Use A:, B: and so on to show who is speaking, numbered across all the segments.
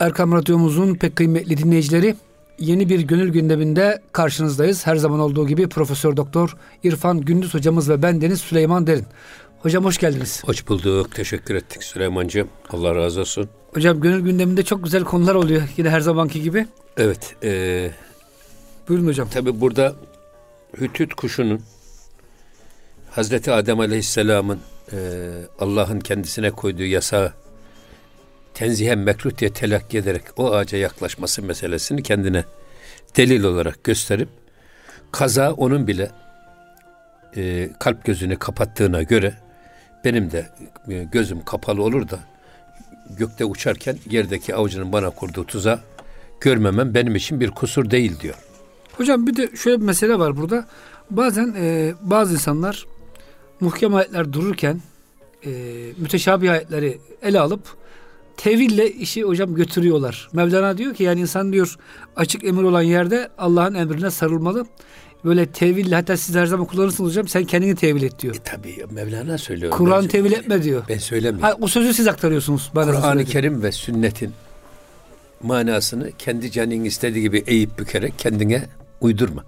A: Erkam Radyomuzun pek kıymetli dinleyicileri yeni bir gönül gündeminde karşınızdayız. Her zaman olduğu gibi Profesör Doktor İrfan Gündüz hocamız ve ben Deniz Süleyman Derin. Hocam hoş geldiniz.
B: Hoş bulduk. Teşekkür ettik Süleyman'cığım. Allah razı olsun.
A: Hocam gönül gündeminde çok güzel konular oluyor. Yine her zamanki gibi.
B: Evet. E,
A: Buyurun hocam.
B: Tabi burada hütüt kuşunun Hazreti Adem Aleyhisselam'ın e, Allah'ın kendisine koyduğu yasağı tenzihen mekruh diye telakki ederek o ağaca yaklaşması meselesini kendine delil olarak gösterip kaza onun bile e, kalp gözünü kapattığına göre benim de e, gözüm kapalı olur da gökte uçarken yerdeki avcının bana kurduğu tuza görmemem benim için bir kusur değil diyor.
A: Hocam bir de şöyle bir mesele var burada. Bazen e, bazı insanlar muhkem ayetler dururken e, müteşabih ayetleri ele alıp teville işi hocam götürüyorlar. Mevlana diyor ki yani insan diyor açık emir olan yerde Allah'ın emrine sarılmalı. Böyle teville hatta siz her zaman kullanırsınız hocam sen kendini tevil et diyor.
B: E, tabii Mevlana söylüyor.
A: Kur'an tevil etme diyor.
B: Ben söylemiyorum.
A: Ha, o sözü siz aktarıyorsunuz.
B: Kur'an-ı Kerim ve sünnetin manasını kendi canın istediği gibi eğip bükerek kendine uydurma.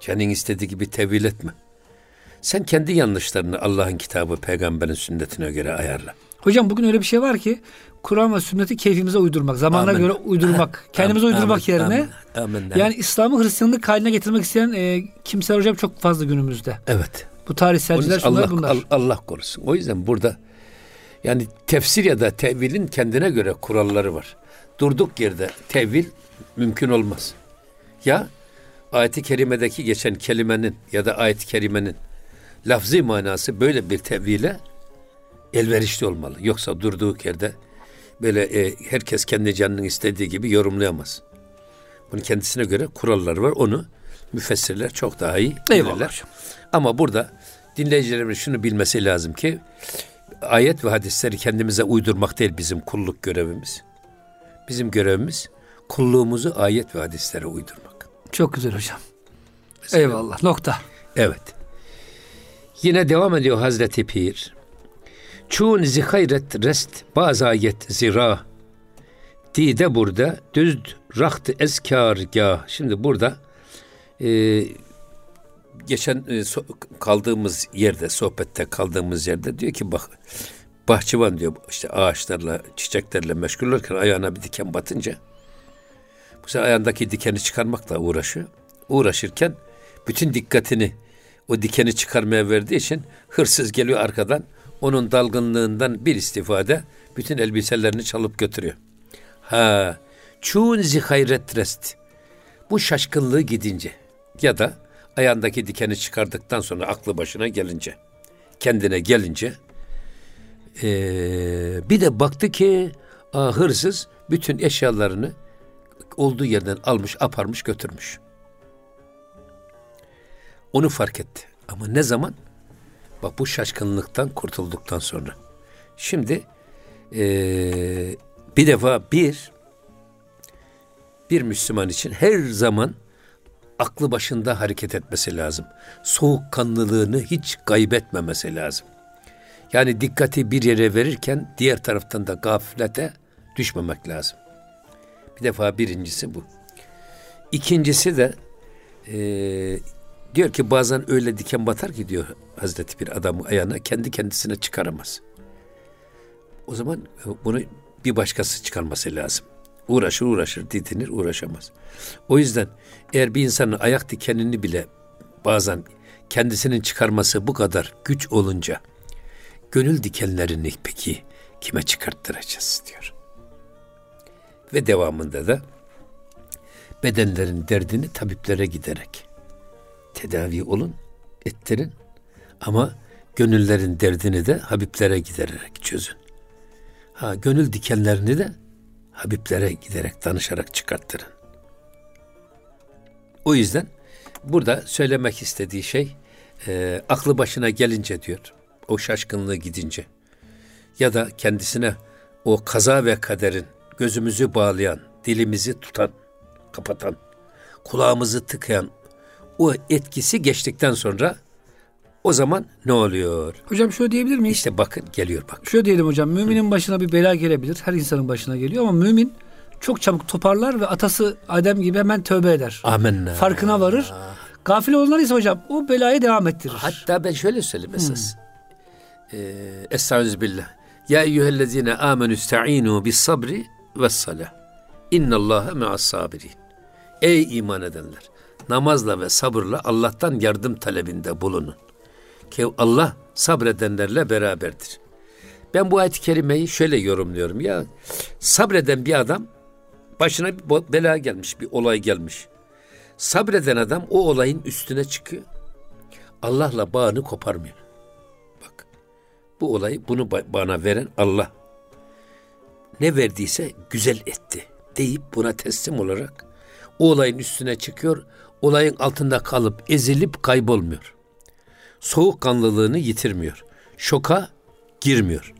B: Canın istediği gibi tevil etme. Sen kendi yanlışlarını Allah'ın kitabı, peygamberin sünnetine göre ayarla.
A: Hocam bugün öyle bir şey var ki Kur'an ve sünneti keyfimize uydurmak, zamanına göre uydurmak, kendimize amin, uydurmak amin, yerine amin, amin, yani İslam'ı Hristiyanlık haline getirmek isteyen e, kimseler hocam çok fazla günümüzde.
B: Evet.
A: Bu tarihselciler şunlar
B: Allah,
A: bunlar.
B: Allah korusun. O yüzden burada yani tefsir ya da tevilin kendine göre kuralları var. Durduk yerde tevil mümkün olmaz. Ya ayet-i kerimedeki geçen kelimenin ya da ayet-i kerimenin lafzi manası böyle bir tevhile elverişli olmalı. Yoksa durduğu yerde böyle e, herkes kendi canının istediği gibi yorumlayamaz. Bunun kendisine göre kurallar var. Onu müfessirler çok daha iyi bilirler. Ama burada dinleyicilerimiz şunu bilmesi lazım ki ayet ve hadisleri kendimize uydurmak değil bizim kulluk görevimiz. Bizim görevimiz kulluğumuzu ayet ve hadislere uydurmak.
A: Çok güzel hocam. Mesela, Eyvallah. Nokta.
B: Evet. Yine devam ediyor Hazreti Pir. Çun zihayret rest bazayet zira. Dide burada düz raht eskargah. Şimdi burada e, geçen e, so, kaldığımız yerde sohbette kaldığımız yerde diyor ki bak bahçıvan diyor işte ağaçlarla çiçeklerle meşgul olurken ayağına bir diken batınca bu sefer ayağındaki dikeni çıkarmakla uğraşıyor. Uğraşırken bütün dikkatini o dikeni çıkarmaya verdiği için hırsız geliyor arkadan onun dalgınlığından bir istifade bütün elbiselerini çalıp götürüyor. Ha, çun zihayret rest. Bu şaşkınlığı gidince ya da ayağındaki dikeni çıkardıktan sonra aklı başına gelince, kendine gelince ee, bir de baktı ki aa, hırsız bütün eşyalarını olduğu yerden almış, aparmış, götürmüş. Onu fark etti. Ama ne zaman? Bak bu şaşkınlıktan kurtulduktan sonra. Şimdi ee, bir defa bir bir Müslüman için her zaman aklı başında hareket etmesi lazım. Soğukkanlılığını hiç kaybetmemesi lazım. Yani dikkati bir yere verirken diğer taraftan da gaflete düşmemek lazım. Bir defa birincisi bu. İkincisi de e, diyor ki bazen öyle diken batar ki diyor Hazreti bir adamı ayağına kendi kendisine çıkaramaz. O zaman bunu bir başkası çıkarması lazım. Uğraşır uğraşır didinir uğraşamaz. O yüzden eğer bir insanın ayak dikenini bile bazen kendisinin çıkarması bu kadar güç olunca gönül dikenlerini peki kime çıkarttıracağız diyor. Ve devamında da bedenlerin derdini tabiplere giderek tedavi olun, ettirin ama gönüllerin derdini de Habiblere gidererek çözün. Ha, gönül dikenlerini de Habiblere giderek danışarak çıkarttırın. O yüzden burada söylemek istediği şey e, aklı başına gelince diyor. O şaşkınlığı gidince ya da kendisine o kaza ve kaderin gözümüzü bağlayan, dilimizi tutan, kapatan, kulağımızı tıkayan o etkisi geçtikten sonra O zaman ne oluyor?
A: Hocam şöyle diyebilir miyiz?
B: İşte bakın geliyor bak.
A: Şöyle diyelim hocam. Müminin başına bir bela gelebilir. Her insanın başına geliyor ama mümin çok çabuk toparlar ve atası Adem gibi hemen tövbe eder.
B: Amenna.
A: Farkına varır. Gafil olanlar ise hocam o belayı devam ettirir.
B: Hatta ben şöyle söyleyeyim esas. Ee, Estağfirullah. Ya eyyühellezine amenü ista'inu bis sabri ve salah. İnnallâhe me'as sabirin. Ey iman edenler! Namazla ve sabırla Allah'tan yardım talebinde bulunun. Ki Allah sabredenlerle beraberdir. Ben bu ayet-i kerimeyi şöyle yorumluyorum. Ya sabreden bir adam başına bir bela gelmiş, bir olay gelmiş. Sabreden adam o olayın üstüne çıkıyor. Allah'la bağını koparmıyor. Bak bu olayı bunu bana veren Allah. Ne verdiyse güzel etti deyip buna teslim olarak o olayın üstüne çıkıyor. Olayın altında kalıp ezilip kaybolmuyor. Soğukkanlılığını yitirmiyor. Şoka girmiyor.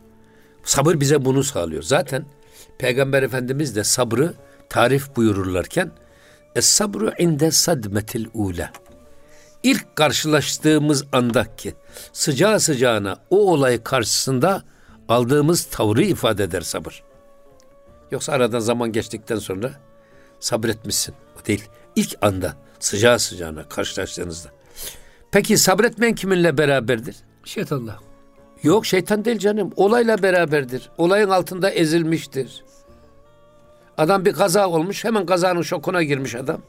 B: Sabır bize bunu sağlıyor. Zaten Peygamber Efendimiz de sabrı tarif buyururlarken Es sabru inde sadmetil ula. İlk karşılaştığımız andaki sıcağı sıcağına o olay karşısında aldığımız tavrı ifade eder sabır. Yoksa aradan zaman geçtikten sonra sabretmişsin. O değil. İlk anda sıcağı sıcağına karşılaştığınızda. Peki sabretmeyen kiminle beraberdir?
A: Şeytanla.
B: Yok şeytan değil canım. Olayla beraberdir. Olayın altında ezilmiştir. Adam bir kaza olmuş hemen kazanın şokuna girmiş adam.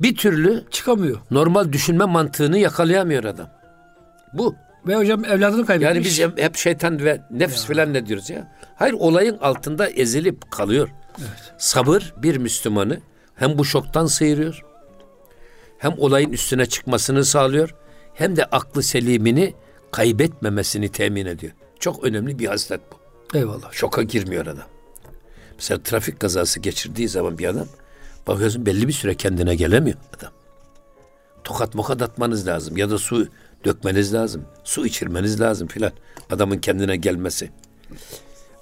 B: Bir türlü
A: çıkamıyor.
B: Normal düşünme mantığını yakalayamıyor adam. Bu.
A: Ve hocam evladını kaybetmiş.
B: Yani biz hep şeytan ve nefs ya. falan ne diyoruz ya. Hayır olayın altında ezilip kalıyor. Evet. Sabır bir Müslümanı hem bu şoktan sıyırıyor. Hem olayın üstüne çıkmasını sağlıyor. Hem de aklı selimini kaybetmemesini temin ediyor. Çok önemli bir haslet bu.
A: Eyvallah.
B: Şoka girmiyor adam. Mesela trafik kazası geçirdiği zaman bir adam bakıyorsun belli bir süre kendine gelemiyor adam. Tokat mokat atmanız lazım ya da su dökmeniz lazım. Su içirmeniz lazım filan. Adamın kendine gelmesi.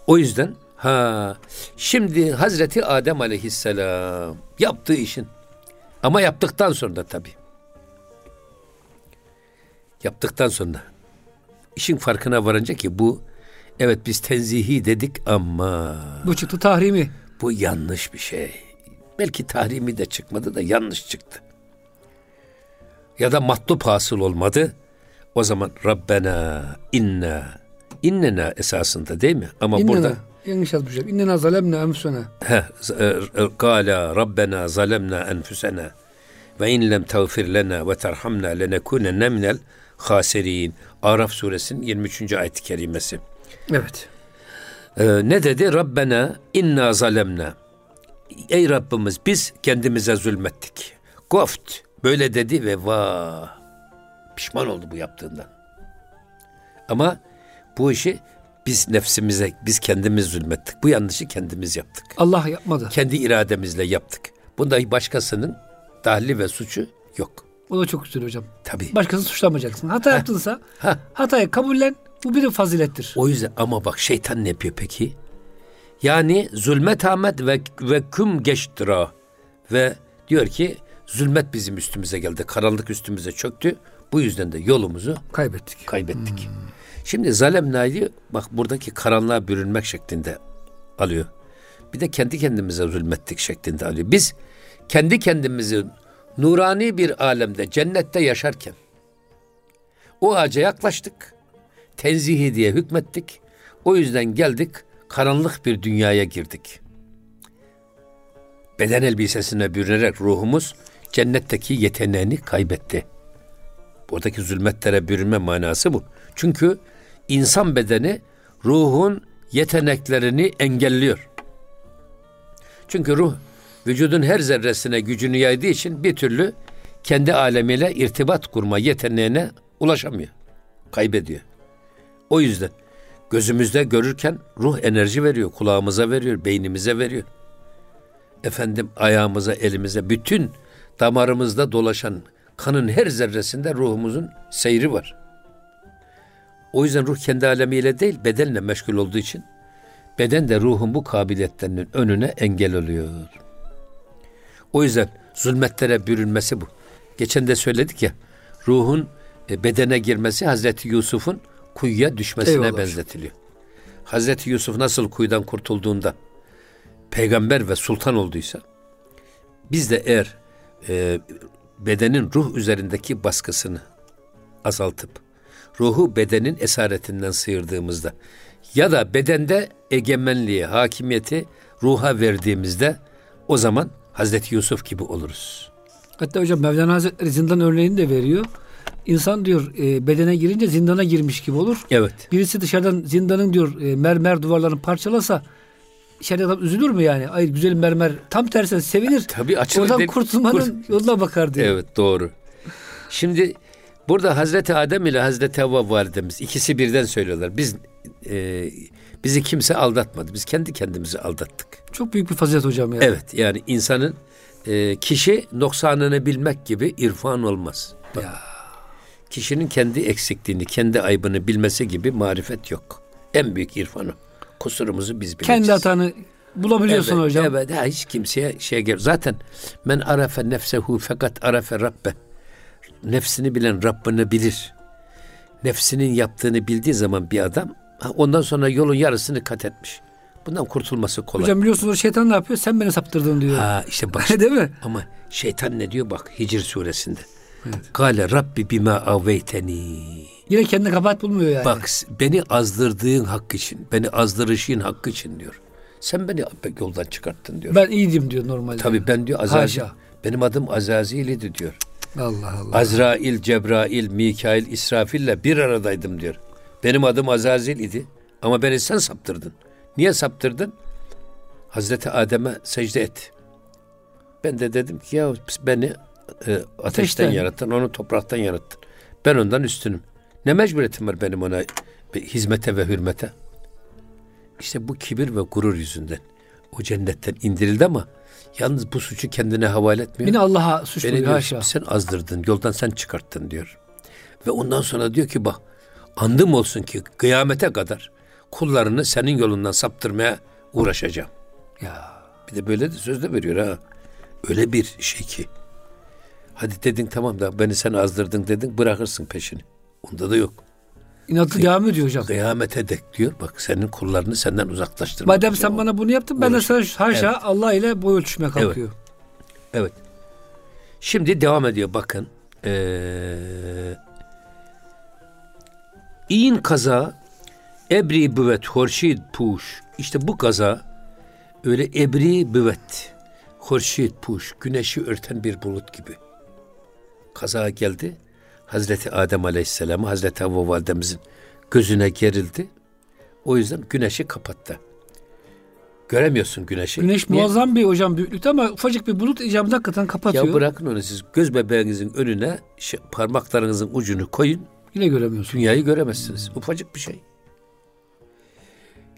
B: O yüzden ha şimdi Hazreti Adem Aleyhisselam yaptığı işin ama yaptıktan sonra tabi. Yaptıktan sonra işin farkına varınca ki bu Evet biz tenzihi dedik ama...
A: Bu çıktı tahrimi.
B: Bu yanlış bir şey. Belki tahrimi de çıkmadı da yanlış çıktı. Ya da matlup hasıl olmadı. O zaman Rabbena inna innena esasında değil mi? Ama innena, burada
A: yanlış yazmışım. İnnena zalemna enfusena.
B: He, Kala Rabbena zalemna enfusena ve in lem tağfir lena ve terhamna lenekunenne minel hasirin. Araf suresinin 23. ayet-i kerimesi.
A: Evet.
B: Ee, ne dedi? Rabbena inna zalemna. Ey Rabbimiz biz kendimize zulmettik. Goft böyle dedi ve vah pişman oldu bu yaptığından. Ama bu işi biz nefsimize, biz kendimiz zulmettik. Bu yanlışı kendimiz yaptık.
A: Allah yapmadı.
B: Kendi irademizle yaptık. Bunda başkasının dahli ve suçu yok.
A: O da çok güzel hocam.
B: Tabii.
A: Başkasını suçlamayacaksın. Hata yaptınsa hatayı kabullen. Bu bir fazilettir.
B: O yüzden ama bak şeytan ne yapıyor peki? Yani zulmet Ahmet ve, ve küm geçtira ve diyor ki zulmet bizim üstümüze geldi. Karanlık üstümüze çöktü. Bu yüzden de yolumuzu
A: kaybettik.
B: Kaybettik. Hmm. Şimdi zalem naydi bak buradaki karanlığa bürünmek şeklinde alıyor. Bir de kendi kendimize zulmettik şeklinde alıyor. Biz kendi kendimizi nurani bir alemde cennette yaşarken o ağaca yaklaştık tenzihi diye hükmettik. O yüzden geldik karanlık bir dünyaya girdik. Beden elbisesine bürünerek ruhumuz cennetteki yeteneğini kaybetti. Buradaki zulmetlere bürünme manası bu. Çünkü insan bedeni ruhun yeteneklerini engelliyor. Çünkü ruh vücudun her zerresine gücünü yaydığı için bir türlü kendi alemiyle irtibat kurma yeteneğine ulaşamıyor. Kaybediyor. O yüzden gözümüzde görürken ruh enerji veriyor, kulağımıza veriyor, beynimize veriyor. Efendim ayağımıza, elimize, bütün damarımızda dolaşan kanın her zerresinde ruhumuzun seyri var. O yüzden ruh kendi alemiyle değil, bedenle meşgul olduğu için beden de ruhun bu kabiliyetlerinin önüne engel oluyor. O yüzden zulmetlere bürünmesi bu. Geçen de söyledik ya, ruhun e, bedene girmesi Hazreti Yusuf'un kuyuya düşmesine
A: Eyvallah.
B: benzetiliyor. Hazreti Yusuf nasıl kuyudan kurtulduğunda peygamber ve sultan olduysa biz de eğer e, bedenin ruh üzerindeki baskısını azaltıp ruhu bedenin esaretinden sıyırdığımızda ya da bedende egemenliği, hakimiyeti ruha verdiğimizde o zaman Hazreti Yusuf gibi oluruz.
A: Hatta hocam Mevlana Hazretleri zindan örneğini de veriyor. İnsan diyor e, bedene girince zindana girmiş gibi olur.
B: Evet.
A: Birisi dışarıdan zindanın diyor e, mermer duvarlarını parçalasa içeride adam üzülür mü yani? Ay güzel mermer. Tam tersine sevinir.
B: Tabii açılır.
A: Oradan
B: de-
A: kurtulmanın
B: kurt-
A: yoluna bakar diyor.
B: Evet doğru. Şimdi burada Hazreti Adem ile Hazreti Havva validemiz ikisi birden söylüyorlar. Biz e, bizi kimse aldatmadı. Biz kendi kendimizi aldattık.
A: Çok büyük bir fazilet hocam ya.
B: Evet yani insanın e, kişi noksanını bilmek gibi irfan olmaz. Bak,
A: Ya.
B: Kişinin kendi eksikliğini, kendi aybını bilmesi gibi marifet yok. En büyük irfanı. Kusurumuzu biz bileceğiz.
A: Kendi hatanı bulabiliyorsun
B: evet,
A: hocam.
B: Evet, ha, hiç kimseye şey gel. Zaten men arafe nefsehu fakat arafe rabbe. Nefsini bilen Rabbini bilir. Nefsinin yaptığını bildiği zaman bir adam ondan sonra yolun yarısını kat etmiş. Bundan kurtulması kolay.
A: Hocam biliyorsunuz şeytan ne yapıyor? Sen beni saptırdın diyor.
B: ha işte bak
A: Değil mi?
B: ama şeytan ne diyor bak Hicr suresinde. Kale Rabbi bima aveyteni.
A: Yine kendine kabahat bulmuyor yani.
B: Bak beni azdırdığın hak için, beni azdırışın hakkı için diyor. Sen beni yoldan çıkarttın diyor.
A: Ben iyiydim diyor normalde.
B: Tabii ben diyor Azazil.
A: Haşa.
B: Benim adım Azazil idi diyor.
A: Allah Allah.
B: Azrail, Cebrail, Mikail, İsrafil'le bir aradaydım diyor. Benim adım Azazil idi. Ama beni sen saptırdın. Niye saptırdın? Hazreti Adem'e secde et. Ben de dedim ki ya beni e, ateşten,
A: Ateşten.
B: yarattın, onu topraktan yarattın. Ben ondan üstünüm. Ne mecburiyetim var benim ona bir hizmete ve hürmete? İşte bu kibir ve gurur yüzünden o cennetten indirildi ama yalnız bu suçu kendine havale etmiyor.
A: Yine Allah'a
B: Beni
A: suçluyor
B: diyor,
A: haşa.
B: sen azdırdın, yoldan sen çıkarttın diyor. Ve ondan sonra diyor ki bak, andım olsun ki kıyamete kadar kullarını senin yolundan saptırmaya uğraşacağım.
A: Ya.
B: Bir de böyle de söz de veriyor ha. Öyle bir şey ki. Hadi dedin tamam da beni sen azdırdın dedin bırakırsın peşini. Onda da yok.
A: İnatlı devam ediyor hocam.
B: Kıyamete dek diyor bak senin kullarını senden uzaklaştırmak.
A: Madem sen
B: o-
A: bana bunu yaptın ben de sana haşa
B: Evet.
A: Allah ile boy ölçüşmeye kalkıyor.
B: Evet. Şimdi devam ediyor bakın. Ee, İn kaza ebri büvet horşid puş. İşte bu kaza öyle ebri büvet horşid puş güneşi örten bir bulut gibi. Kaza geldi. Hazreti Adem Aleyhisselam'ı Hazreti Havva validemizin gözüne gerildi. O yüzden güneşi kapattı. Göremiyorsun güneşi.
A: Güneş
B: Niye?
A: muazzam bir hocam büyüklükte ama ufacık bir bulut icabında hakikaten kapatıyor.
B: Ya bırakın onu siz göz bebeğinizin önüne şey- parmaklarınızın ucunu koyun.
A: Yine göremiyorsun.
B: Dünyayı göremezsiniz. Ufacık bir şey.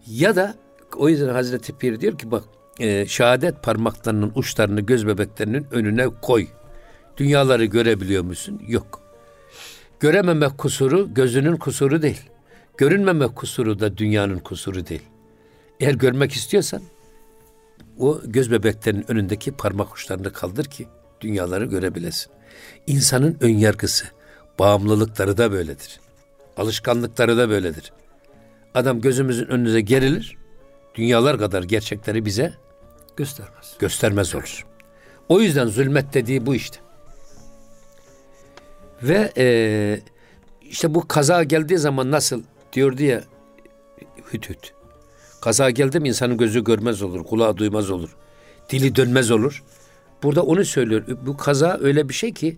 B: Ya da o yüzden Hazreti Pir diyor ki bak e, şehadet parmaklarının uçlarını göz bebeklerinin önüne koy. Dünyaları görebiliyor musun? Yok. Görememek kusuru gözünün kusuru değil. Görünmemek kusuru da dünyanın kusuru değil. Eğer görmek istiyorsan o göz bebeklerinin önündeki parmak uçlarını kaldır ki dünyaları görebilesin. İnsanın ön yargısı, bağımlılıkları da böyledir. Alışkanlıkları da böyledir. Adam gözümüzün önüne gerilir, dünyalar kadar gerçekleri bize
A: Göstermez.
B: göstermez olur. O yüzden zulmet dediği bu işte. Ve eee, işte bu kaza geldiği zaman nasıl diyordu ya hüt hüt. Kaza geldi mi insanın gözü görmez olur, kulağı duymaz olur, dili dönmez olur. Burada onu söylüyor. Bu kaza öyle bir şey ki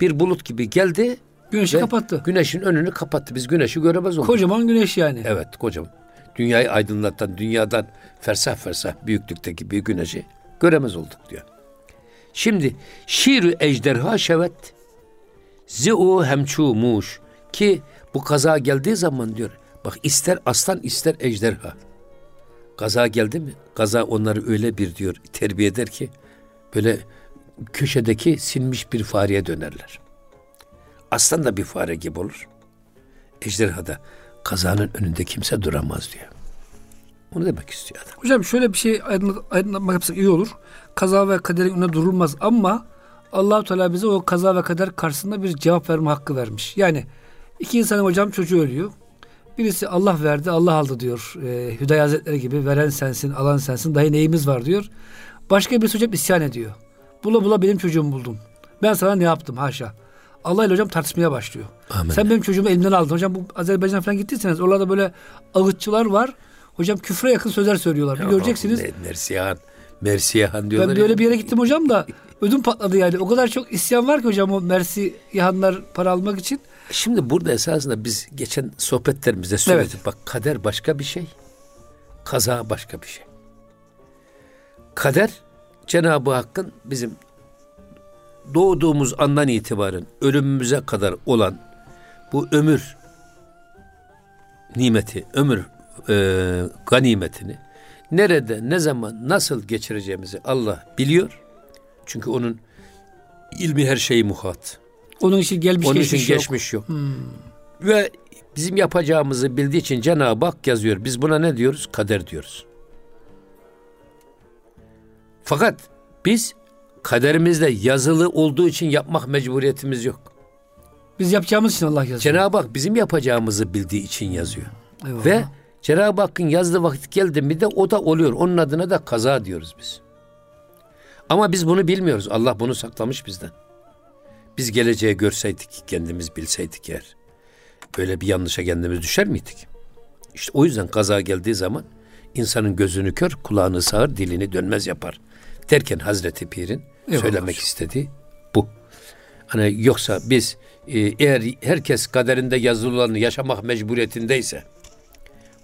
B: bir bulut gibi geldi
A: Güneşi kapattı.
B: güneşin önünü kapattı. Biz güneşi göremez olduk.
A: Kocaman güneş yani.
B: Evet kocaman. Dünyayı aydınlatan, dünyadan fersah fersah büyüklükteki bir güneşi göremez olduk diyor. Şimdi şiir ejderha şevet zi'u hemçumuş ki bu kaza geldiği zaman diyor bak ister aslan ister ejderha. Kaza geldi mi? Kaza onları öyle bir diyor terbiye eder ki böyle köşedeki sinmiş bir fareye dönerler. Aslan da bir fare gibi olur. Ejderha da kazanın önünde kimse duramaz diyor. Onu demek istiyor adam.
A: Hocam şöyle bir şey aydınlat, aydınlatmak yapsak iyi olur. Kaza ve kaderin önüne durulmaz ama Allahu Teala bize o kaza ve kader karşısında bir cevap verme hakkı vermiş. Yani iki insanın hocam çocuğu ölüyor. Birisi Allah verdi, Allah aldı diyor. E, Hüdayi Hazretleri gibi veren sensin, alan sensin. Dahi neyimiz var diyor. Başka birisi hocam isyan ediyor. Bula bula benim çocuğumu buldum. Ben sana ne yaptım haşa. Allah ile hocam tartışmaya başlıyor. Amin. Sen benim çocuğumu elimden aldın. Hocam bu Azerbaycan falan gittiyseniz oralarda böyle ağıtçılar var. Hocam küfre yakın sözler söylüyorlar. Bir göreceksiniz.
B: Mersiyahan. Mersiyahan diyorlar.
A: Ben böyle bir yere gittim hocam da ödüm patladı yani. O kadar çok isyan var ki hocam o Mersiyahanlar para almak için.
B: Şimdi burada esasında biz geçen sohbetlerimizde söyledik. Evet. Bak kader başka bir şey. Kaza başka bir şey. Kader Cenab-ı Hakk'ın bizim doğduğumuz andan itibaren ölümümüze kadar olan bu ömür nimeti, ömür e, ganimetini nerede, ne zaman, nasıl geçireceğimizi Allah biliyor. Çünkü onun ilmi her şeyi muhat.
A: Onun için gelmiş
B: onun
A: geçmiş
B: için geçmiş yok. yok. Hmm. Ve bizim yapacağımızı bildiği için Cenab-ı Hak yazıyor. Biz buna ne diyoruz? Kader diyoruz. Fakat biz kaderimizde yazılı olduğu için yapmak mecburiyetimiz yok.
A: Biz yapacağımız için Allah yazıyor.
B: Cenab-ı Hak bizim yapacağımızı bildiği için yazıyor. Eyvallah. Ve Cenab-ı Hakk'ın yazdığı vakit geldi mi de o da oluyor. Onun adına da kaza diyoruz biz. Ama biz bunu bilmiyoruz. Allah bunu saklamış bizden. Biz geleceği görseydik, kendimiz bilseydik eğer. Böyle bir yanlışa kendimiz düşer miydik? İşte o yüzden kaza geldiği zaman insanın gözünü kör, kulağını sağır, dilini dönmez yapar. Derken Hazreti Pir'in Eyvallah söylemek hocam. istediği bu. Hani yoksa biz e, eğer herkes kaderinde yazılı yaşamak mecburiyetindeyse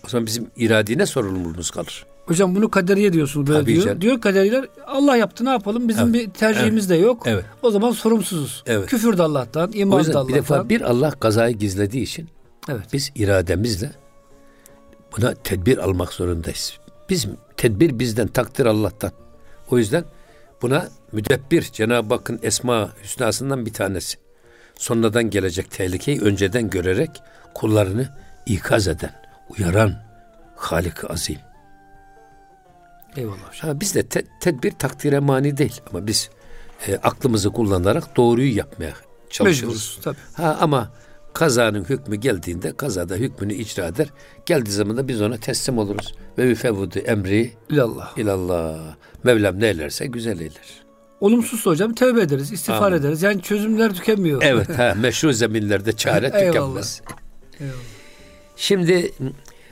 B: o zaman bizim iradine sorumluluğumuz kalır.
A: Hocam bunu kaderiye diyorsunuz böyle Tabii diyor. Canım. Diyor kaderiler Allah yaptı ne yapalım bizim evet. bir tercihimiz evet. de yok. Evet. O zaman sorumsuzuz. Evet. Küfür de Allah'tan, iman da Allah'tan.
B: Bir defa bir Allah kazayı gizlediği için evet. biz irademizle buna tedbir almak zorundayız. Bizim tedbir bizden, takdir Allah'tan. O yüzden buna müdebbir Cenab-ı Hakk'ın esma hüsnasından bir tanesi. Sonradan gelecek tehlikeyi önceden görerek kullarını ikaz eden, uyaran Halik Azim. Eyvallah. Ha, biz de te- tedbir takdire mani değil ama biz e, aklımızı kullanarak doğruyu yapmaya çalışırız. Mecburuz tabii. Ha, ama kazanın hükmü geldiğinde kazada hükmünü icra eder. Geldiği zaman da biz ona teslim oluruz. Ve yüfevvudu emri ilallah. ilallah. Mevlam ne eylerse güzel eyler.
A: Olumsuz hocam tövbe ederiz, istiğfar Amin. ederiz. Yani çözümler tükenmiyor.
B: Evet, ha, meşru zeminlerde çare tükenmez. Eyvallah. Şimdi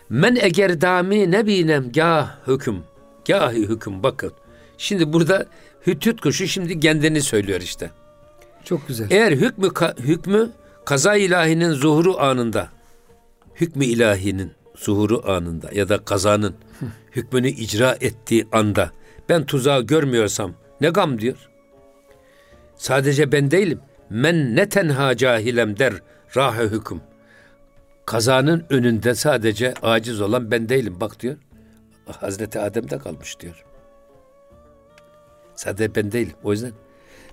B: men eger dami ne binem gah hüküm. Gahi hüküm bakın. Şimdi burada hütüt kuşu şimdi kendini söylüyor işte.
A: Çok güzel.
B: Eğer hükmü hükmü kaza ilahinin zuhuru anında hükmü ilahinin zuhuru anında ya da kazanın hükmünü icra ettiği anda ben tuzağı görmüyorsam ne gam diyor. Sadece ben değilim. Men ne tenha cahilem der rahı hüküm. Kazanın önünde sadece aciz olan ben değilim bak diyor. Hazreti Adem'de kalmış diyor. Sadece ben değilim. O yüzden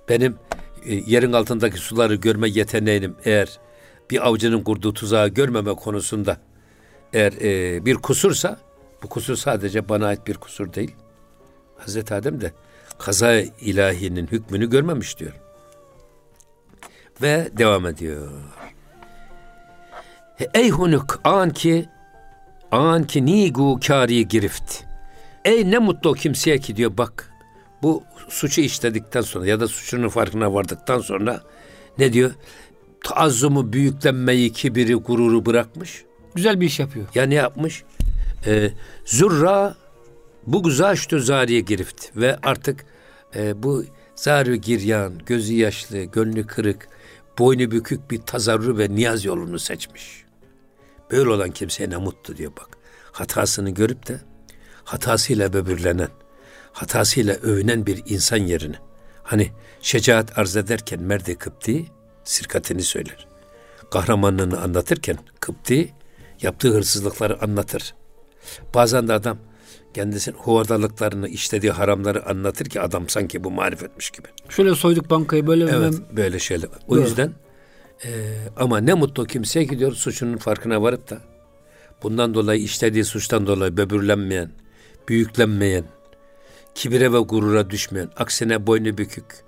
B: benim e, yerin altındaki suları görme yeteneğim eğer bir avcının kurduğu tuzağı görmeme konusunda eğer e, bir kusursa bu kusur sadece bana ait bir kusur değil. Hazreti Adem de kaza ilahinin hükmünü görmemiş diyor. Ve devam ediyor. Ey hunuk an ki an ki nigu kari girift. Ey ne mutlu o kimseye ki diyor bak bu suçu işledikten sonra ya da suçunun farkına vardıktan sonra ne diyor? Taazzumu, büyüklenmeyi, kibiri, gururu bırakmış.
A: Güzel bir iş yapıyor.
B: Ya ne yapmış? Ee, zurra bu güzaştü zariye girift ve artık e, bu zarü giryan, gözü yaşlı, gönlü kırık, boynu bükük bir tazarru ve niyaz yolunu seçmiş. Böyle olan kimseye ne mutlu diyor bak. Hatasını görüp de hatasıyla böbürlenen, hatasıyla övünen bir insan yerine. Hani şecaat arz ederken Merde Kıpti sirkatini söyler. Kahramanlığını anlatırken Kıpti yaptığı hırsızlıkları anlatır. Bazen de adam kendisinin huvardalıklarını, işlediği haramları anlatır ki adam sanki bu marifetmiş gibi.
A: Şöyle soyduk bankayı böyle
B: Evet, ben... böyle şeyler. O Doğru. yüzden e, ama ne mutlu kimseye gidiyor suçunun farkına varıp da bundan dolayı işlediği suçtan dolayı böbürlenmeyen, büyüklenmeyen, kibire ve gurura düşmeyen, aksine boynu bükük,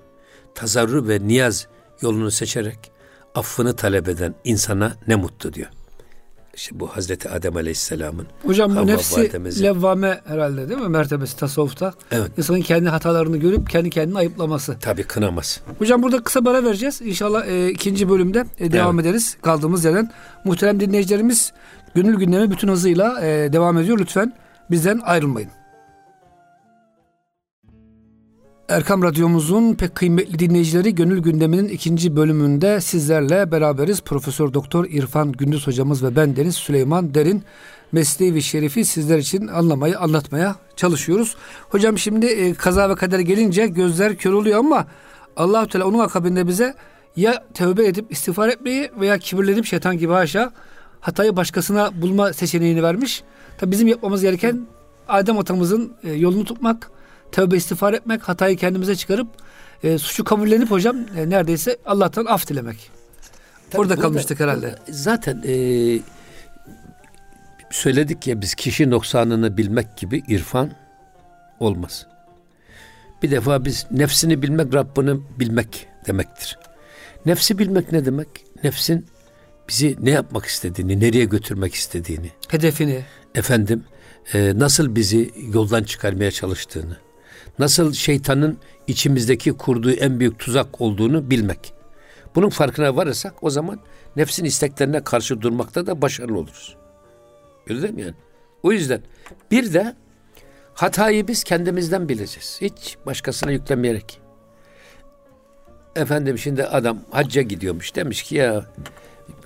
B: tazarru ve niyaz yolunu seçerek affını talep eden insana ne mutlu diyor. İşte bu Hazreti Adem Aleyhisselam'ın
A: Hocam bu nefsi
B: validemizin-
A: levvame herhalde değil mi? Mertebesi tasavvufta.
B: Evet.
A: İnsanın kendi hatalarını görüp kendi kendini ayıplaması.
B: tabi kınamaz.
A: Hocam burada kısa bir ara vereceğiz. İnşallah e, ikinci bölümde e, devam ederiz kaldığımız yerden. Muhterem dinleyicilerimiz gönül gündemi bütün hızıyla e, devam ediyor. Lütfen bizden ayrılmayın. Erkam Radyomuzun pek kıymetli dinleyicileri Gönül Gündemi'nin ikinci bölümünde sizlerle beraberiz. Profesör Doktor İrfan Gündüz hocamız ve ben Deniz Süleyman Derin mesleği ve şerifi sizler için anlamayı, anlatmaya çalışıyoruz. Hocam şimdi e, kaza ve kader gelince gözler kör oluyor ama Allahu Teala onun akabinde bize ya tövbe edip istiğfar etmeyi veya kibirlenip şeytan gibi haşa hatayı başkasına bulma seçeneğini vermiş. Tabi bizim yapmamız gereken Adem atamızın e, yolunu tutmak, tövbe istiğfar etmek, hatayı kendimize çıkarıp e, suçu kabullenip hocam e, neredeyse Allah'tan af dilemek.
B: Tabii burada-
A: kalmıştık herhalde.
B: Zaten e, söyledik ya biz kişi noksanını bilmek gibi irfan olmaz. Bir defa biz nefsini bilmek Rabbini bilmek demektir. Nefsi bilmek ne demek? Nefsin bizi ne yapmak istediğini, nereye götürmek istediğini,
A: Hedefini,
B: efendim e, nasıl bizi yoldan çıkarmaya çalıştığını, nasıl şeytanın içimizdeki kurduğu en büyük tuzak olduğunu bilmek. Bunun farkına varırsak o zaman nefsin isteklerine karşı durmakta da başarılı oluruz. Öyle değil yani? O yüzden bir de hatayı biz kendimizden bileceğiz. Hiç başkasına yüklemeyerek. Efendim şimdi adam hacca gidiyormuş. Demiş ki ya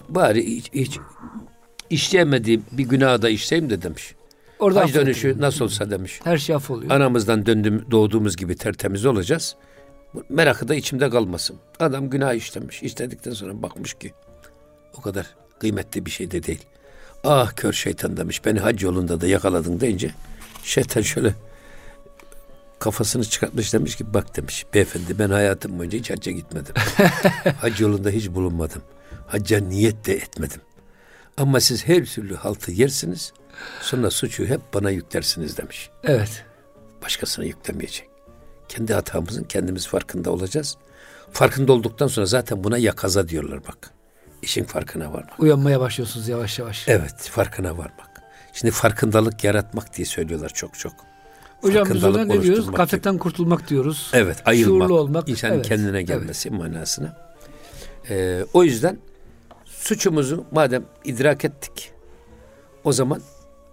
B: bari hiç, hiç işleyemediğim bir günahı da işleyeyim de demiş.
A: Orada
B: Hac dönüşü nasıl olsa demiş.
A: Her şey affoluyor.
B: Anamızdan döndüm, doğduğumuz gibi tertemiz olacağız. Merakı da içimde kalmasın. Adam günah işlemiş. İşledikten sonra bakmış ki o kadar kıymetli bir şey de değil. Ah kör şeytan demiş. Beni hac yolunda da yakaladın deyince şeytan şöyle kafasını çıkartmış demiş ki bak demiş beyefendi ben hayatım boyunca hiç hacca gitmedim. hac yolunda hiç bulunmadım. Hacca niyet de etmedim. Ama siz her türlü haltı yersiniz. Sonra suçu hep bana yüklersiniz demiş
A: Evet.
B: başkasına yüklemeyecek. Kendi hatamızın kendimiz farkında olacağız. Farkında olduktan sonra zaten buna yakaza diyorlar bak. İşin farkına varmak.
A: Uyanmaya başlıyorsunuz yavaş yavaş.
B: Evet, farkına varmak. Şimdi farkındalık yaratmak diye söylüyorlar çok çok.
A: Hocam biz ona ne diyoruz? Gafletten kurtulmak diyoruz.
B: Evet, ayılmak.
A: Şuurlu olmak.
B: İnsanın
A: Evet,
B: kendine
A: evet.
B: gelmesi manasına. Ee, o yüzden suçumuzu madem idrak ettik, o zaman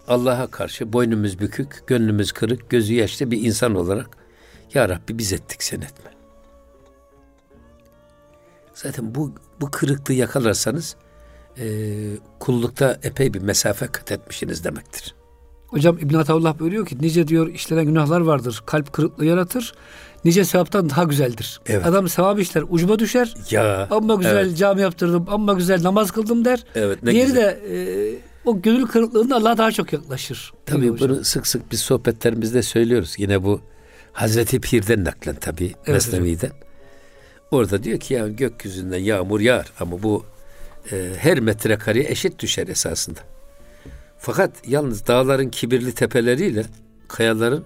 B: Allah'a karşı boynumuz bükük, gönlümüz kırık, gözü yaşlı bir insan olarak Ya Rabbi biz ettik sen etme. Zaten bu bu kırıklığı yakalarsanız e, kullukta epey bir mesafe kat etmişsiniz demektir.
A: Hocam İbn Ataullah buyuruyor ki nice diyor işlenen günahlar vardır. Kalp kırıklığı yaratır. Nice sevaptan daha güzeldir.
B: Evet.
A: Adam sevap işler ucuma düşer.
B: Ya
A: Amma güzel
B: evet,
A: cami yaptırdım. Amma güzel namaz kıldım der.
B: evet ne
A: Diğeri
B: güzel.
A: de e, o gönül kırıklığında Allah'a daha çok yaklaşır.
B: Tabii
A: hocam.
B: bunu sık sık biz sohbetlerimizde söylüyoruz. Yine bu Hazreti Pir'den naklen tabii
A: Evet
B: Mesnevi'den. Orada diyor ki ya gökyüzünden yağmur yağar ama bu e, her metrekareye eşit düşer esasında. Fakat yalnız dağların kibirli tepeleriyle kayaların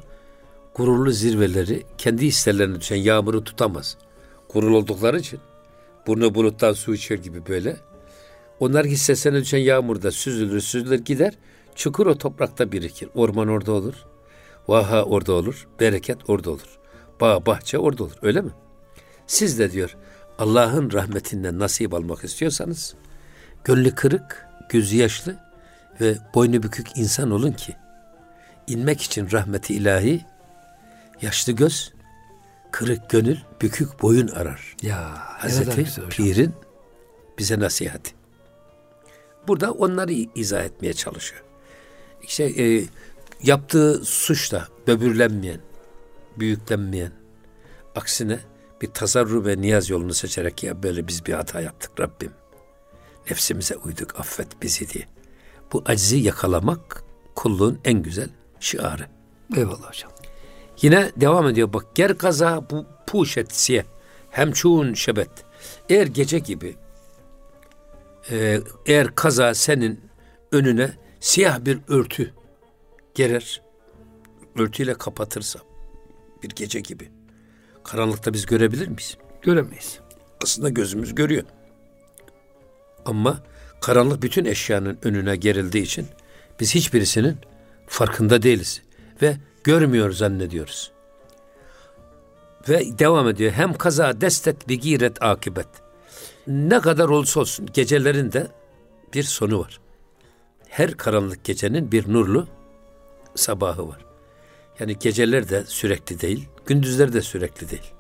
B: gururlu zirveleri kendi hislerlerine düşen yağmuru tutamaz. Gurur oldukları için burnu buluttan su içiyor gibi böyle. Onlar hissesine düşen yağmurda süzülür süzülür gider. Çukur o toprakta birikir. Orman orada olur. Vaha orada olur. Bereket orada olur. Bağ bahçe orada olur. Öyle mi? Siz de diyor Allah'ın rahmetinden nasip almak istiyorsanız gönlü kırık, gözü yaşlı ve boynu bükük insan olun ki inmek için rahmeti ilahi yaşlı göz, kırık gönül, bükük boyun arar.
A: Ya
B: Hazreti. Pir'in bize nasihati. Burada onları izah etmeye çalışıyor. İşte e, yaptığı suçla böbürlenmeyen, büyüklenmeyen, aksine bir tazarru ve niyaz yolunu seçerek ya böyle biz bir hata yaptık Rabbim. Nefsimize uyduk affet bizi diye. Bu acizi yakalamak kulluğun en güzel şiarı.
A: Eyvallah hocam.
B: Yine devam ediyor bak ger kaza bu puşet siye hemçun şebet. Eğer gece gibi e, eğer kaza senin önüne siyah bir örtü gerer örtüyle kapatırsa bir gece gibi karanlıkta biz görebilir miyiz?
A: Göremeyiz.
B: Aslında gözümüz görüyor. Ama karanlık bütün eşyanın önüne gerildiği için biz hiçbirisinin farkında değiliz ve görmüyor zannediyoruz. Ve devam ediyor. Hem kaza destet bir giret akibet. Ne kadar olursa olsun gecelerin de bir sonu var. Her karanlık gecenin bir nurlu sabahı var. Yani geceler de sürekli değil, gündüzler de sürekli değil.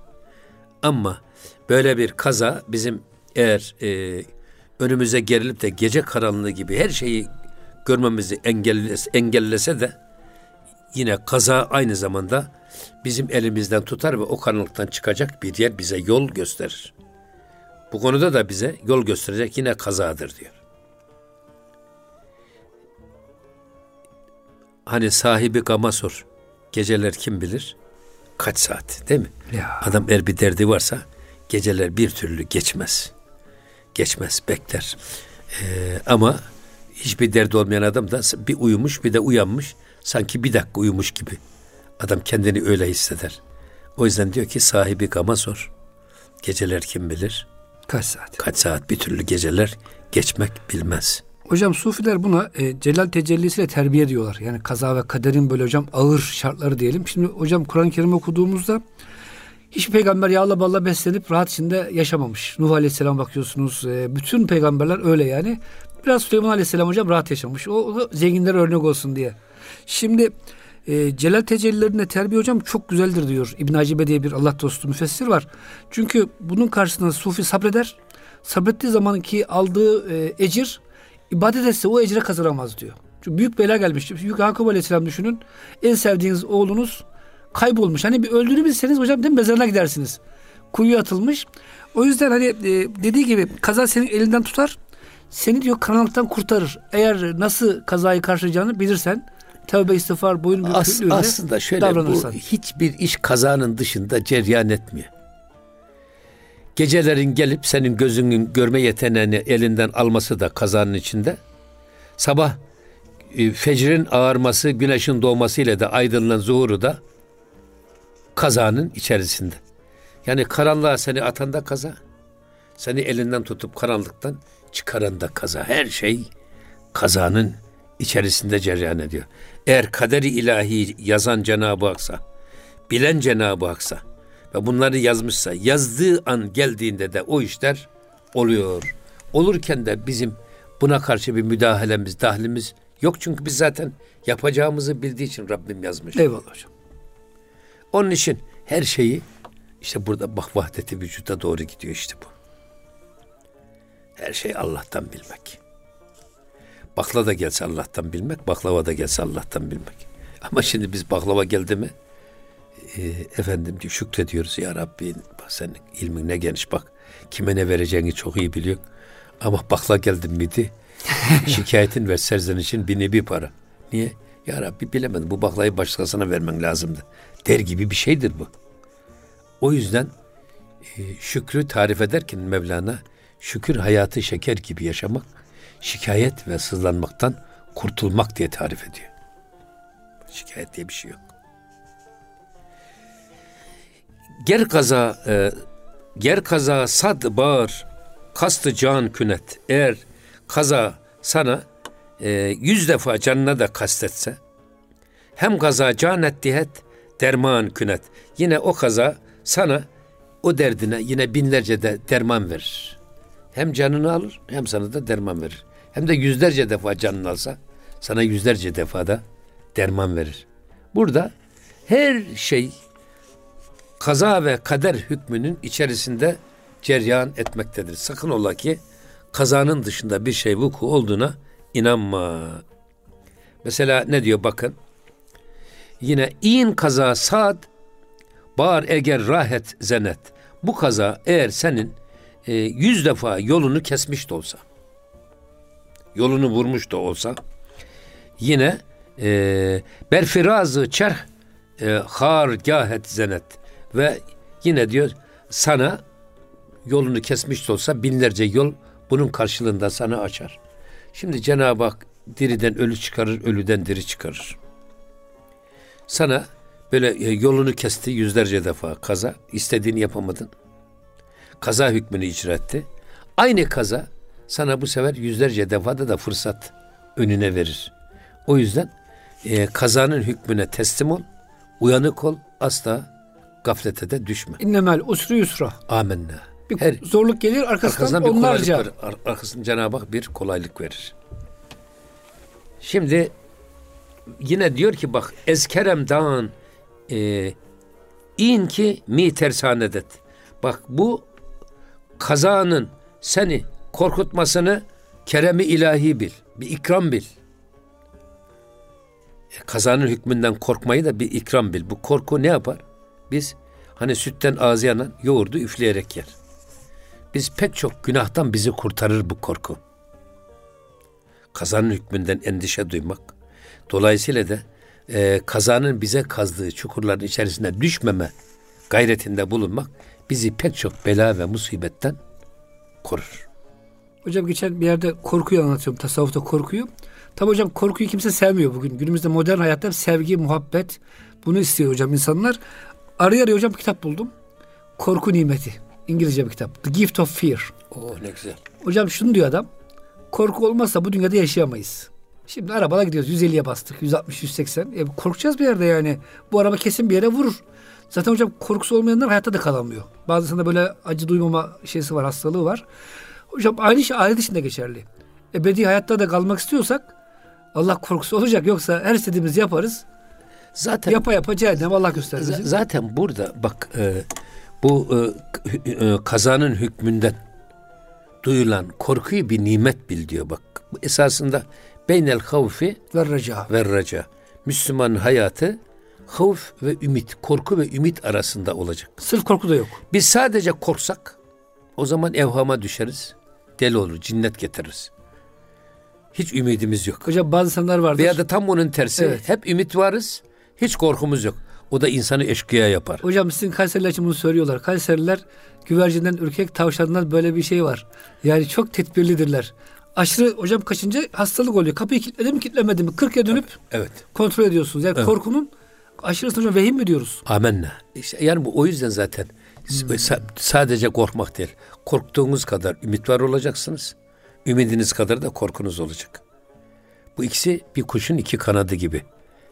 B: Ama böyle bir kaza bizim eğer e, önümüze gerilip de gece karanlığı gibi her şeyi görmemizi engellese, engellese de yine kaza aynı zamanda bizim elimizden tutar ve o karanlıktan çıkacak bir yer bize yol gösterir. Bu konuda da bize yol gösterecek yine kazadır diyor. Hani sahibi gama sor. Geceler kim bilir? Kaç saat değil mi? Ya. Adam eğer bir derdi varsa geceler bir türlü geçmez. Geçmez, bekler. Ee, ama hiçbir derdi olmayan adam da bir uyumuş bir de uyanmış. Sanki bir dakika uyumuş gibi. Adam kendini öyle hisseder. O yüzden diyor ki sahibi gama sor. Geceler kim bilir?
A: Kaç saat?
B: Kaç saat bir türlü geceler geçmek bilmez.
A: Hocam Sufiler buna e, celal tecellisiyle terbiye ediyorlar. Yani kaza ve kaderin böyle hocam ağır şartları diyelim. Şimdi hocam Kur'an-ı Kerim okuduğumuzda hiç peygamber yağla balla beslenip rahat içinde yaşamamış. Nuh Aleyhisselam bakıyorsunuz. E, bütün peygamberler öyle yani. Biraz Süleyman Aleyhisselam hocam rahat yaşamış. O, o zenginlere örnek olsun diye. Şimdi e, Celal tecellilerine terbiye hocam çok güzeldir diyor. İbn Acibe diye bir Allah dostu müfessir var. Çünkü bunun karşısında sufi sabreder. Sabrettiği zamanki aldığı e, ecir ibadet etse o ecre kazanamaz diyor. Çünkü büyük bela gelmiş. Büyük Yakup Aleyhisselam düşünün. En sevdiğiniz oğlunuz kaybolmuş. Hani bir öldüğünü bilseniz hocam değil mi? Mezarına gidersiniz. Kuyuya atılmış. O yüzden hani e, dediği gibi kaza senin elinden tutar. Seni diyor karanlıktan kurtarır. Eğer nasıl kazayı karşılayacağını bilirsen tövbe istiğfar boyun
B: As, aslında şöyle bu hiçbir iş kazanın dışında ceryan etmiyor. Gecelerin gelip senin gözünün görme yeteneğini elinden alması da kazanın içinde. Sabah e, fecrin ağarması, güneşin doğması ile de aydınlanan zuhuru da kazanın içerisinde. Yani karanlığa seni atan da kaza. Seni elinden tutup karanlıktan çıkaran da kaza. Her şey kazanın içerisinde cereyan ediyor. Eğer kaderi ilahi yazan Cenab-ı Hak'sa, bilen Cenab-ı Hak'sa ve bunları yazmışsa, yazdığı an geldiğinde de o işler oluyor. Olurken de bizim buna karşı bir müdahalemiz, dahlimiz yok. Çünkü biz zaten yapacağımızı bildiği için Rabbim yazmış.
A: Eyvallah hocam.
B: Onun için her şeyi işte burada bak vahdeti vücuda doğru gidiyor işte bu. Her şey Allah'tan bilmek. Bakla da gelse Allah'tan bilmek, baklava da gelse Allah'tan bilmek. Ama şimdi biz baklava geldi mi e, efendim diyor, şükrediyoruz ya Rabbi bak sen ilmin ne geniş bak kime ne vereceğini çok iyi biliyorsun. Ama bakla geldim miydi şikayetin ve serzenişin bir nebi para. Niye? Ya Rabbi bilemedim bu baklayı başkasına vermen lazımdı. Der gibi bir şeydir bu. O yüzden e, şükrü tarif ederken Mevlana şükür hayatı şeker gibi yaşamak, şikayet ve sızlanmaktan kurtulmak diye tarif ediyor. Şikayet diye bir şey yok. Ger kaza e, ger kaza sad bağır kastı can künet. Eğer kaza sana e, yüz defa canına da kastetse hem kaza can ettihet derman künet. Yine o kaza sana o derdine yine binlerce de derman verir. Hem canını alır hem sana da derman verir. Hem de yüzlerce defa canını alsa sana yüzlerce defa da derman verir. Burada her şey kaza ve kader hükmünün içerisinde ceryan etmektedir. Sakın ola ki kazanın dışında bir şey vuku olduğuna inanma. Mesela ne diyor bakın. Yine in kaza sad bar eğer rahet zenet. Bu kaza eğer senin e, yüz defa yolunu kesmiş de olsa, yolunu vurmuş da olsa, yine e, berfirazı çerh e, har gahet zenet ve yine diyor sana yolunu kesmiş de olsa binlerce yol bunun karşılığında sana açar. Şimdi Cenab-ı Hak diriden ölü çıkarır, ölüden diri çıkarır. Sana böyle e, yolunu kesti yüzlerce defa kaza, istediğini yapamadın. Kaza hükmünü icra etti. Aynı kaza sana bu sefer yüzlerce defada da fırsat önüne verir. O yüzden e, kazanın hükmüne teslim ol, uyanık ol, asla gaflete de düşme.
A: İnnemel usru yusra.
B: Amenna.
A: Bir
B: Her
A: zorluk gelir arkasından,
B: arkasından bir
A: onlarca.
B: verir. Ar- Arkasından Cenab-ı Hak bir kolaylık verir. Şimdi yine diyor ki bak ezkerem dağın e, in ki mi tersanedet. Bak bu kazanın seni korkutmasını keremi ilahi bil. Bir ikram bil. E, Kazanın hükmünden korkmayı da bir ikram bil. Bu korku ne yapar? Biz hani sütten ağzı yanan yoğurdu üfleyerek yer. Biz pek çok günahtan bizi kurtarır bu korku. Kazanın hükmünden endişe duymak. Dolayısıyla da e, kazanın bize kazdığı çukurların içerisine düşmeme gayretinde bulunmak bizi pek çok bela ve musibetten korur.
A: Hocam geçen bir yerde korkuyu anlatıyorum. Tasavvufta korkuyu. Tabi hocam korkuyu kimse sevmiyor bugün. Günümüzde modern hayatta sevgi, muhabbet bunu istiyor hocam insanlar. Araya araya hocam bir kitap buldum. Korku nimeti. İngilizce bir kitap. The Gift of Fear.
B: Oh ne güzel.
A: Hocam şunu diyor adam. Korku olmazsa bu dünyada yaşayamayız. Şimdi arabada gidiyoruz. 150'ye bastık. 160, 180. E, korkacağız bir yerde yani. Bu araba kesin bir yere vurur. Zaten hocam korkusu olmayanlar hayatta da kalamıyor. Bazısında böyle acı duymama şeysi var, hastalığı var. Hocam aynı şey ahiret için de geçerli. Ebedi hayatta da kalmak istiyorsak Allah korkusu olacak. Yoksa her istediğimizi yaparız.
B: Zaten
A: Yapa yapa cehennem Allah bizi.
B: zaten burada bak e, bu e, e, kazanın hükmünden duyulan korkuyu bir nimet bil diyor bak. Bu esasında beynel havfi
A: Ve reca.
B: ve raca. Müslümanın hayatı havf ve ümit, korku ve ümit arasında olacak.
A: Sırf korku da yok.
B: Biz sadece korksak o zaman evhama düşeriz. Deli olur, cinnet getiririz. Hiç ümidimiz yok.
A: Hocam bazı insanlar vardır.
B: Veya da tam onun tersi.
A: Evet.
B: Hep ümit varız, hiç korkumuz yok. O da insanı eşkıya yapar.
A: Hocam sizin Kayseriler için bunu söylüyorlar. Kayseriler güvercinden ürkek tavşandan böyle bir şey var. Yani çok tedbirlidirler. Aşırı hocam kaçınca hastalık oluyor. Kapıyı kilitledim mi kilitlemedim mi? 40'ya dönüp
B: Evet.
A: kontrol ediyorsunuz. Yani
B: Evet.
A: korkunun aşırısını hocam vehim mi diyoruz?
B: Amenna. İşte yani bu o yüzden zaten sa- sadece korkmak değil. Korktuğunuz kadar ümit var olacaksınız. Ümidiniz kadar da korkunuz olacak. Bu ikisi bir kuşun iki kanadı gibi.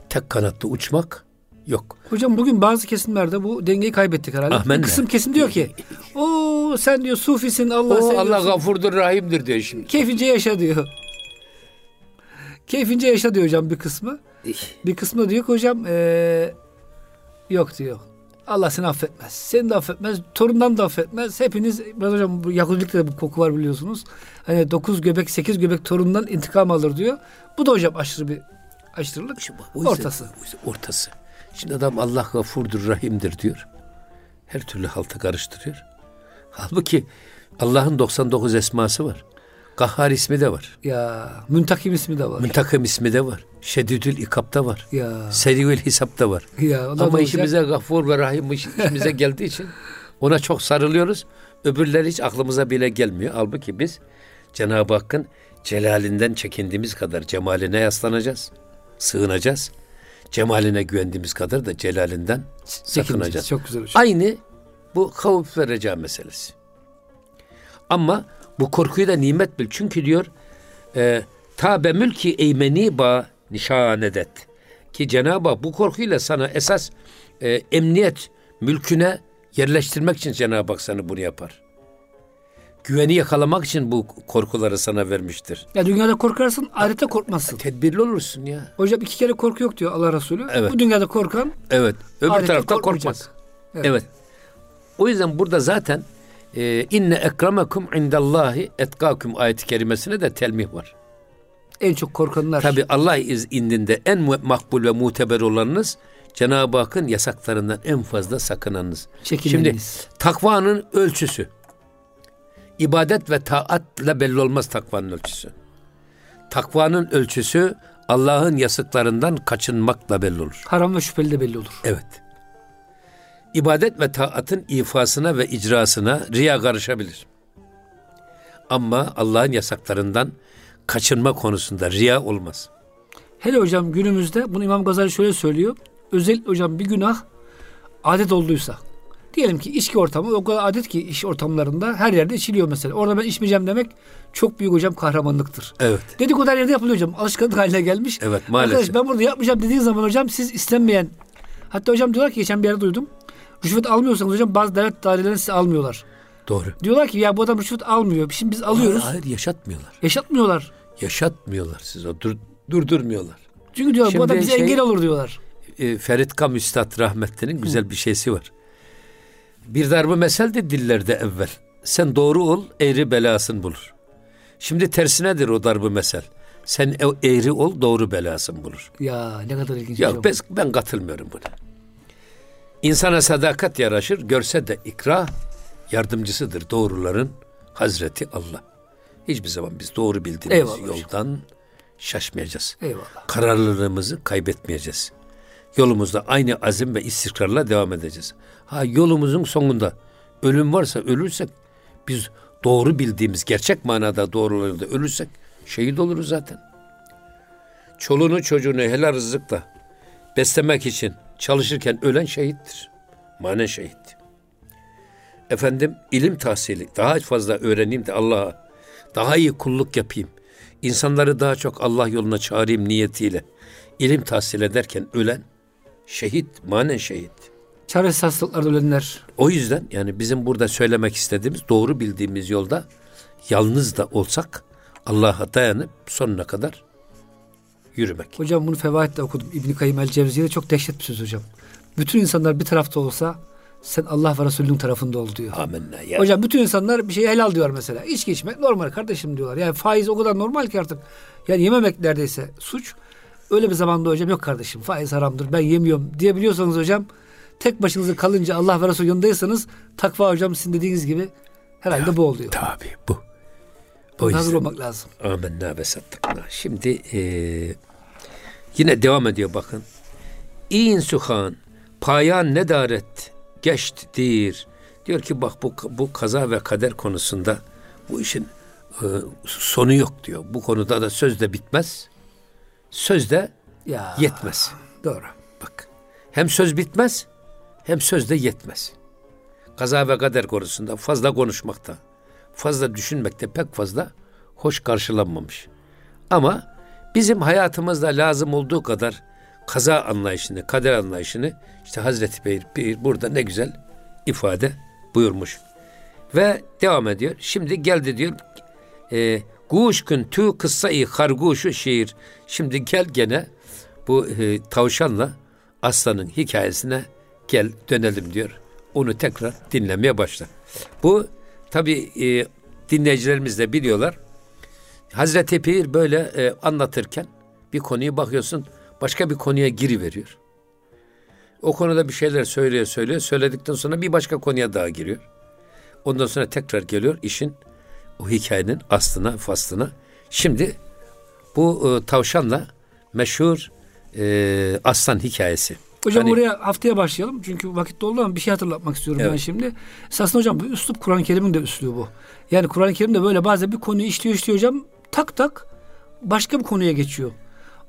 B: Tek kanatlı uçmak yok.
A: Hocam bugün bazı kesimlerde bu dengeyi kaybettik herhalde. Bir kısım kesim diyor ki o sen diyor sufisin Allah
B: O
A: seviyorsun.
B: Allah gafurdur rahimdir diyor şimdi.
A: Keyfince yaşa diyor. Keyfince yaşa diyor hocam bir kısmı. Bir kısmı diyor ki hocam eee, yok diyor. Allah seni affetmez. Seni de affetmez. Torundan da affetmez. Hepiniz biraz hocam bu Yahudilikte de bu koku var biliyorsunuz. Hani dokuz göbek sekiz göbek torundan intikam alır diyor. Bu da hocam aşırı bir aşırılık.
B: Şimdi bak, o yüzden-
A: Ortası.
B: o yüzden ortası. Şimdi adam Allah gafurdur rahimdir diyor. Her türlü haltı karıştırıyor. Halbuki Allah'ın 99 esması var. Kahhar ismi de var.
A: Ya müntakim ismi de var.
B: Müntakim ismi de var. Şedidül ikapta var.
A: ya.
B: Seriül hesapta var.
A: Ya.
B: Ama işimize gafur ve rahim iş- işimize geldiği için ona çok sarılıyoruz. Öbürleri hiç aklımıza bile gelmiyor. Halbuki biz Cenab-ı Hakk'ın celalinden çekindiğimiz kadar cemaline yaslanacağız. Sığınacağız. Cemaline güvendiğimiz kadar da celalinden sakınacağız.
A: Çok güzel hocam.
B: Aynı bu havf ve reca meselesi. Ama bu korkuyu da nimet bil. Çünkü diyor e, tabe mülki eymeni ba nişanedet. Ki Cenab-ı Hak bu korkuyla sana esas e, emniyet mülküne yerleştirmek için Cenab-ı Hak sana bunu yapar. Güveni yakalamak için bu korkuları sana vermiştir.
A: Ya dünyada korkarsın, ahirette korkmazsın.
B: Tedbirli olursun ya.
A: Hocam iki kere korku yok diyor Allah Resulü.
B: Evet.
A: Bu dünyada korkan
B: Evet. Öbür tarafta korkmaz.
A: Evet.
B: Evet. O yüzden burada zaten e, inne ekremekum indallahi etkakum ayeti kerimesine de telmih var.
A: En çok korkanlar.
B: Tabi Allah iz indinde en makbul ve muteber olanınız Cenab-ı Hakk'ın yasaklarından en fazla sakınanınız. Şimdi takvanın ölçüsü. ibadet ve taatla belli olmaz takvanın ölçüsü. Takvanın ölçüsü Allah'ın yasaklarından kaçınmakla belli olur.
A: Haram ve şüpheli de belli olur.
B: Evet. İbadet ve taatın ifasına ve icrasına riya karışabilir. Ama Allah'ın yasaklarından kaçınma konusunda riya olmaz.
A: Hele hocam günümüzde bunu İmam Gazali şöyle söylüyor. Özel hocam bir günah adet olduysa. Diyelim ki içki ortamı o kadar adet ki iş ortamlarında her yerde içiliyor mesela. Orada ben içmeyeceğim demek çok büyük hocam kahramanlıktır.
B: Evet.
A: Dedikodu her yerde yapılıyor hocam. Alışkanlık haline gelmiş.
B: Evet maalesef.
A: Arkadaş ben burada yapmayacağım dediğin zaman hocam siz istenmeyen hatta hocam diyorlar ki geçen bir yerde duydum. Rüşvet almıyorsanız hocam bazı devlet daireleri size almıyorlar.
B: Doğru.
A: Diyorlar ki ya bu adam rüşvet almıyor. Şimdi biz alıyoruz.
B: Hayır, hayır yaşatmıyorlar.
A: Yaşatmıyorlar.
B: Yaşatmıyorlar siz o dur, durdurmuyorlar.
A: Çünkü diyorlar bu
B: Şimdi
A: adam bize
B: şey-
A: engel olur diyorlar.
B: e, Ferit Kam Üstad rahmetlinin güzel bir şeysi var. Bir darbe mesel de dillerde evvel. Sen doğru ol, eğri belasın bulur. Şimdi tersinedir o darbe mesel. Sen e- eğri ol, doğru belasın bulur.
A: Ya ne kadar ilginç
B: Ya ben, ben katılmıyorum buna. İnsana sadakat yaraşır, görse de ikra yardımcısıdır doğruların Hazreti Allah. Hiçbir zaman biz doğru bildiğimiz
A: Eyvallah hocam.
B: yoldan şaşmayacağız.
A: Eyvallah.
B: Kararlılığımızı kaybetmeyeceğiz. Yolumuzda aynı azim ve istikrarla devam edeceğiz. Ha yolumuzun sonunda ölüm varsa ölürsek biz doğru bildiğimiz gerçek manada doğrularında ölürsek şehit oluruz zaten. Çoluğunu çocuğunu helal rızıkla beslemek için çalışırken ölen şehittir. Manen şehit. Efendim ilim tahsili daha fazla öğreneyim de Allah'a daha iyi kulluk yapayım. İnsanları daha çok Allah yoluna çağırayım niyetiyle ilim tahsil ederken ölen şehit, manen şehit.
A: Çaresiz hastalıklarda ölenler.
B: O yüzden yani bizim burada söylemek istediğimiz doğru bildiğimiz yolda yalnız da olsak Allah'a dayanıp sonuna kadar yürümek.
A: Hocam bunu Fevahit'te okudum. İbn-i Kayyim el-Cevziye'de çok dehşet bir söz hocam. Bütün insanlar bir tarafta olsa sen Allah ve Resulünün tarafında ol diyor.
B: Amenna ya.
A: Hocam bütün insanlar bir şey helal diyor mesela. İçki içmek normal kardeşim diyorlar. Yani faiz o kadar normal ki artık. Yani yememek neredeyse suç. Öyle bir zamanda hocam yok kardeşim faiz haramdır ben yemiyorum diyebiliyorsanız hocam tek başınıza kalınca Allah ve Resul yanındaysanız takva hocam sizin dediğiniz gibi herhalde bu oluyor.
B: Tabii bu. O yüzden
A: olmak lazım.
B: amenna ve sattıkna. Şimdi eee, yine devam ediyor bakın. İn suhan payan nedaret geçtir. Diyor ki bak bu bu kaza ve kader konusunda bu işin e, sonu yok diyor. Bu konuda da söz de bitmez. Söz de
A: Ya
B: yetmez.
A: doğru.
B: Bak. Hem söz bitmez hem söz de yetmez. Kaza ve kader konusunda fazla konuşmakta, fazla düşünmekte pek fazla hoş karşılanmamış. Ama bizim hayatımızda lazım olduğu kadar kaza anlayışını, kader anlayışını işte Hazreti Bey bir burada ne güzel ifade buyurmuş. Ve devam ediyor. Şimdi geldi diyor e, Guşkun tü kıssayı harguşu şiir. Şimdi gel gene bu e, tavşanla aslanın hikayesine gel dönelim diyor. Onu tekrar dinlemeye başla. Bu tabi e, dinleyicilerimiz de biliyorlar. Hazreti Pir böyle e, anlatırken bir konuyu bakıyorsun başka bir konuya giriveriyor. O konuda bir şeyler söylüyor söylüyor. Söyledikten sonra bir başka konuya daha giriyor. Ondan sonra tekrar geliyor işin o hikayenin aslına faslına. Şimdi bu e, tavşanla meşhur e, aslan hikayesi.
A: Hocam
B: Hani-
A: oraya haftaya başlayalım. Çünkü vakit doldu ama bir şey hatırlatmak istiyorum ben
B: Evet.
A: şimdi. Esasında hocam bu üslup Kur'an-ı Kerim'in de üslubu. Yani Kur'an-ı Kerim'de böyle bazen bir konuyu işliyor işliyor hocam. Tak tak başka bir konuya geçiyor.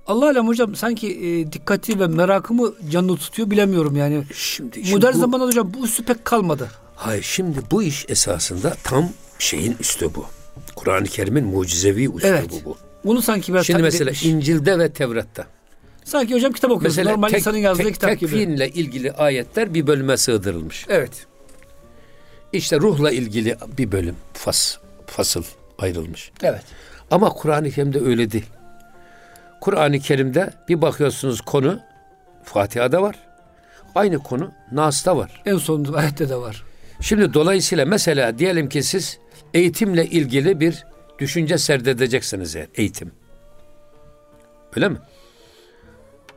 A: Allah alem hocam sanki e, dikkati ve merakımı canlı tutuyor bilemiyorum yani.
B: Şimdi, şimdi
A: Modern
B: bu-
A: zamanda hocam bu üslup pek kalmadı.
B: Hayır şimdi bu iş esasında tam şeyin üslubu. Kur'an-ı Kerim'in mucizevi üslubu
A: Evet.
B: bu.
A: Bunu sanki biraz
B: Şimdi mesela
A: etmiş.
B: İncil'de ve Tevrat'ta.
A: Sanki hocam kitap okuyorsun.
B: Mesela
A: Normal
B: tek,
A: insanın yazdığı
B: tek-
A: kitap gibi.
B: tekfinle ilgili ayetler bir bölüme sığdırılmış.
A: Evet.
B: İşte ruhla ilgili bir bölüm, fas, fasıl ayrılmış.
A: Evet.
B: Ama Kur'an-ı Kerim'de öyle değil. Kur'an-ı Kerim'de bir bakıyorsunuz konu Fatiha'da var. Aynı konu Nas'ta var.
A: En son ayette de var.
B: Şimdi dolayısıyla mesela diyelim ki siz eğitimle ilgili bir düşünce serdedeceksiniz eğer eğitim. Öyle mi?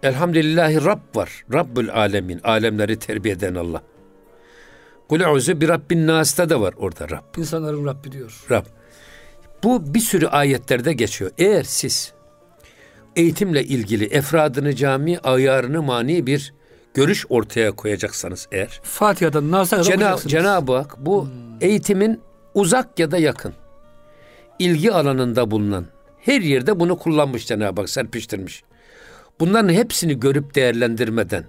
B: Elhamdülillahi Rabb var. Rabbül alemin. Alemleri terbiye eden Allah. Kul euzu bir Rabbin Nas'ta da var orada Rab.
A: İnsanların Rabbi diyor.
B: Rab. Bu bir sürü ayetlerde geçiyor. Eğer siz eğitimle ilgili efradını cami, ayarını mani bir görüş ortaya koyacaksanız eğer
A: Fatiha'dan Nas'a okuyacaksınız.
B: Cenab-ı Hak bu eğitimin uzak ya da yakın ilgi alanında bulunan her yerde bunu kullanmış Cenab-ı Hak serpiştirmiş. Bunların hepsini görüp değerlendirmeden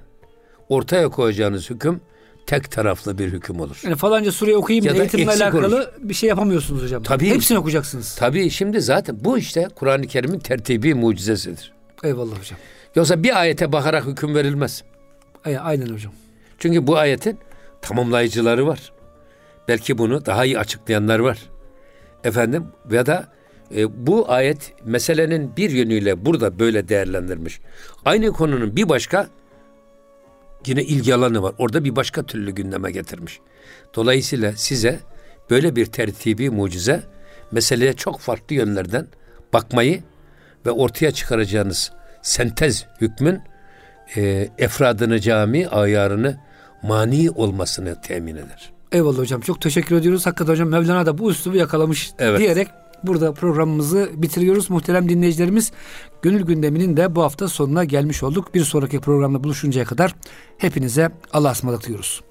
B: ortaya koyacağınız hüküm tek taraflı bir hüküm olur.
A: Yani falanca sureyi okuyayım
B: Ya
A: da eğitimle alakalı
B: olur.
A: bir şey yapamıyorsunuz hocam.
B: Tabii.
A: Hepsini okuyacaksınız.
B: Tabii şimdi zaten bu işte Kur'an-ı Kerim'in tertibi mucizesidir.
A: Eyvallah hocam.
B: Yoksa bir ayete bakarak hüküm verilmez.
A: Ay- Aynen hocam.
B: Çünkü bu ayetin tamamlayıcıları var. Belki bunu daha iyi açıklayanlar var. Efendim ya da e, bu ayet meselenin bir yönüyle burada böyle değerlendirmiş. Aynı konunun bir başka yine ilgi alanı var. Orada bir başka türlü gündeme getirmiş. Dolayısıyla size böyle bir tertibi mucize meseleye çok farklı yönlerden bakmayı ve ortaya çıkaracağınız sentez hükmün e, efradını cami ayarını mani olmasını temin eder.
A: Eyvallah hocam. Çok teşekkür ediyoruz. Hakikaten hocam Mevlana da bu üslubu yakalamış
B: Evet.
A: diyerek burada programımızı bitiriyoruz. Muhterem dinleyicilerimiz Gönül gündeminin de bu hafta sonuna gelmiş olduk. Bir sonraki programda buluşuncaya kadar hepinize Allah'a ısmarladık diyoruz.